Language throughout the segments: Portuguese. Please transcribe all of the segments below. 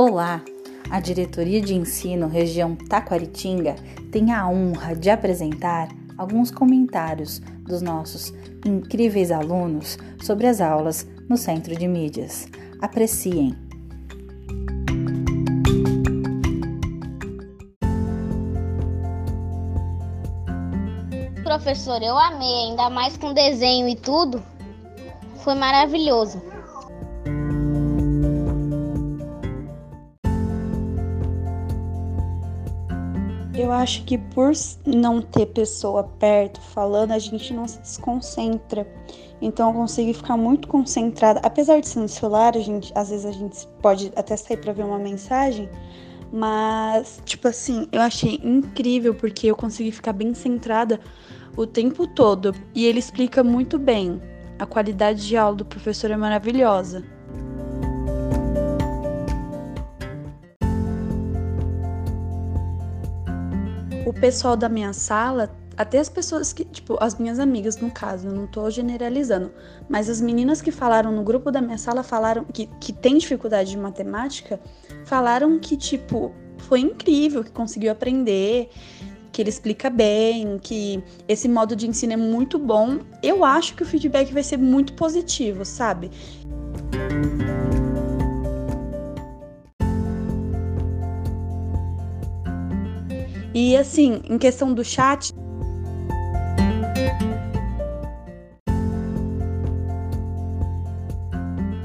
Olá! A Diretoria de Ensino Região Taquaritinga tem a honra de apresentar alguns comentários dos nossos incríveis alunos sobre as aulas no Centro de Mídias. Apreciem! Professor, eu amei, ainda mais com desenho e tudo. Foi maravilhoso. Eu acho que por não ter pessoa perto falando, a gente não se desconcentra. Então eu consigo ficar muito concentrada. Apesar de ser no celular, a gente, às vezes a gente pode até sair para ver uma mensagem, mas tipo assim, eu achei incrível porque eu consegui ficar bem centrada o tempo todo e ele explica muito bem. A qualidade de aula do professor é maravilhosa. O pessoal da minha sala, até as pessoas que, tipo, as minhas amigas, no caso, eu não tô generalizando, mas as meninas que falaram no grupo da minha sala falaram que, que tem dificuldade de matemática, falaram que, tipo, foi incrível, que conseguiu aprender, que ele explica bem, que esse modo de ensino é muito bom. Eu acho que o feedback vai ser muito positivo, sabe? E assim, em questão do chat.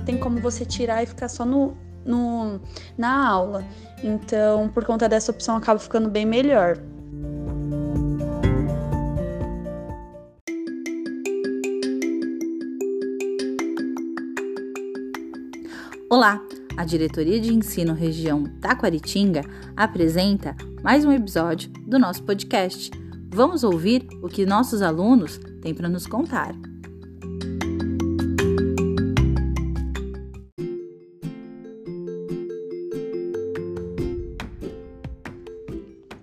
Tem como você tirar e ficar só no, no, na aula. Então, por conta dessa opção, acaba ficando bem melhor. Olá! A Diretoria de Ensino Região Taquaritinga apresenta mais um episódio do nosso podcast. Vamos ouvir o que nossos alunos têm para nos contar.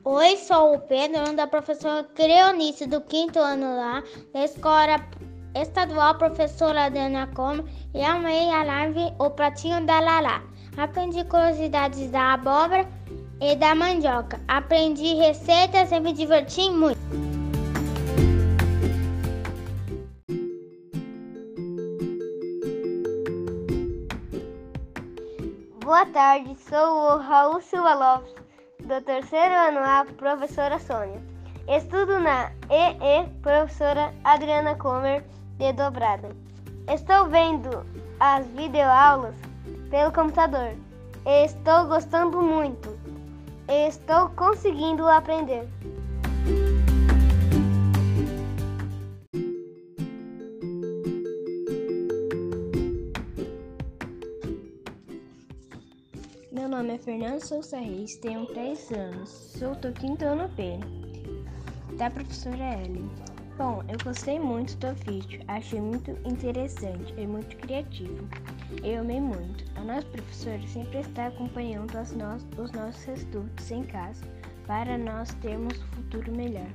Oi, sou o Pedro, da professora Creonice, do quinto ano lá, da escola estadual professora Adriana Como e amei a live O Pratinho da Lala. Aprendi curiosidades da abóbora e da mandioca. Aprendi receitas e me diverti muito. Boa tarde, sou o Raul Silva Lopes, do terceiro ano A, professora Sônia. Estudo na EE, professora Adriana Comer, de dobrada. Estou vendo as videoaulas pelo computador. Estou gostando muito. Estou conseguindo aprender. Meu nome é Fernando Souza Reis, tenho 3 anos, sou do quinto ano P, da professora Ellen. Bom, eu gostei muito do vídeo, achei muito interessante e muito criativo. Eu amei muito. A nossa professora sempre está acompanhando no os nossos estudos em casa para nós termos um futuro melhor.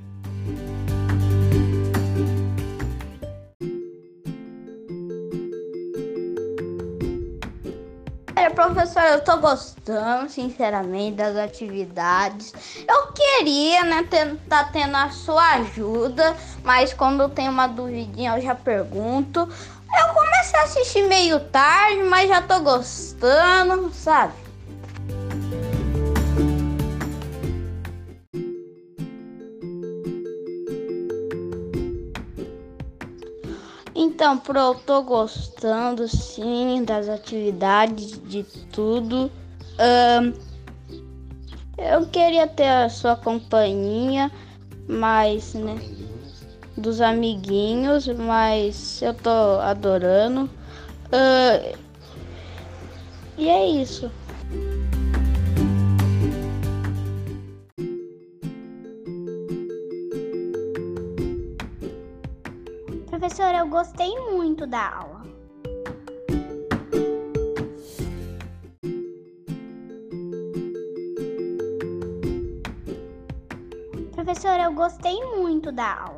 Olha, professora, eu tô gostando, sinceramente, das atividades. Eu queria, né, tentar tendo a sua ajuda, mas quando eu tenho uma duvidinha eu já pergunto. Eu comecei a assistir meio tarde, mas já tô gostando, sabe? Então, pro, eu tô gostando sim das atividades, de tudo. Um, eu queria ter a sua companhia, mas, né, dos amiguinhos, mas eu tô adorando. Uh, e é isso. Professora, eu gostei muito da aula. Professora, eu gostei muito da aula.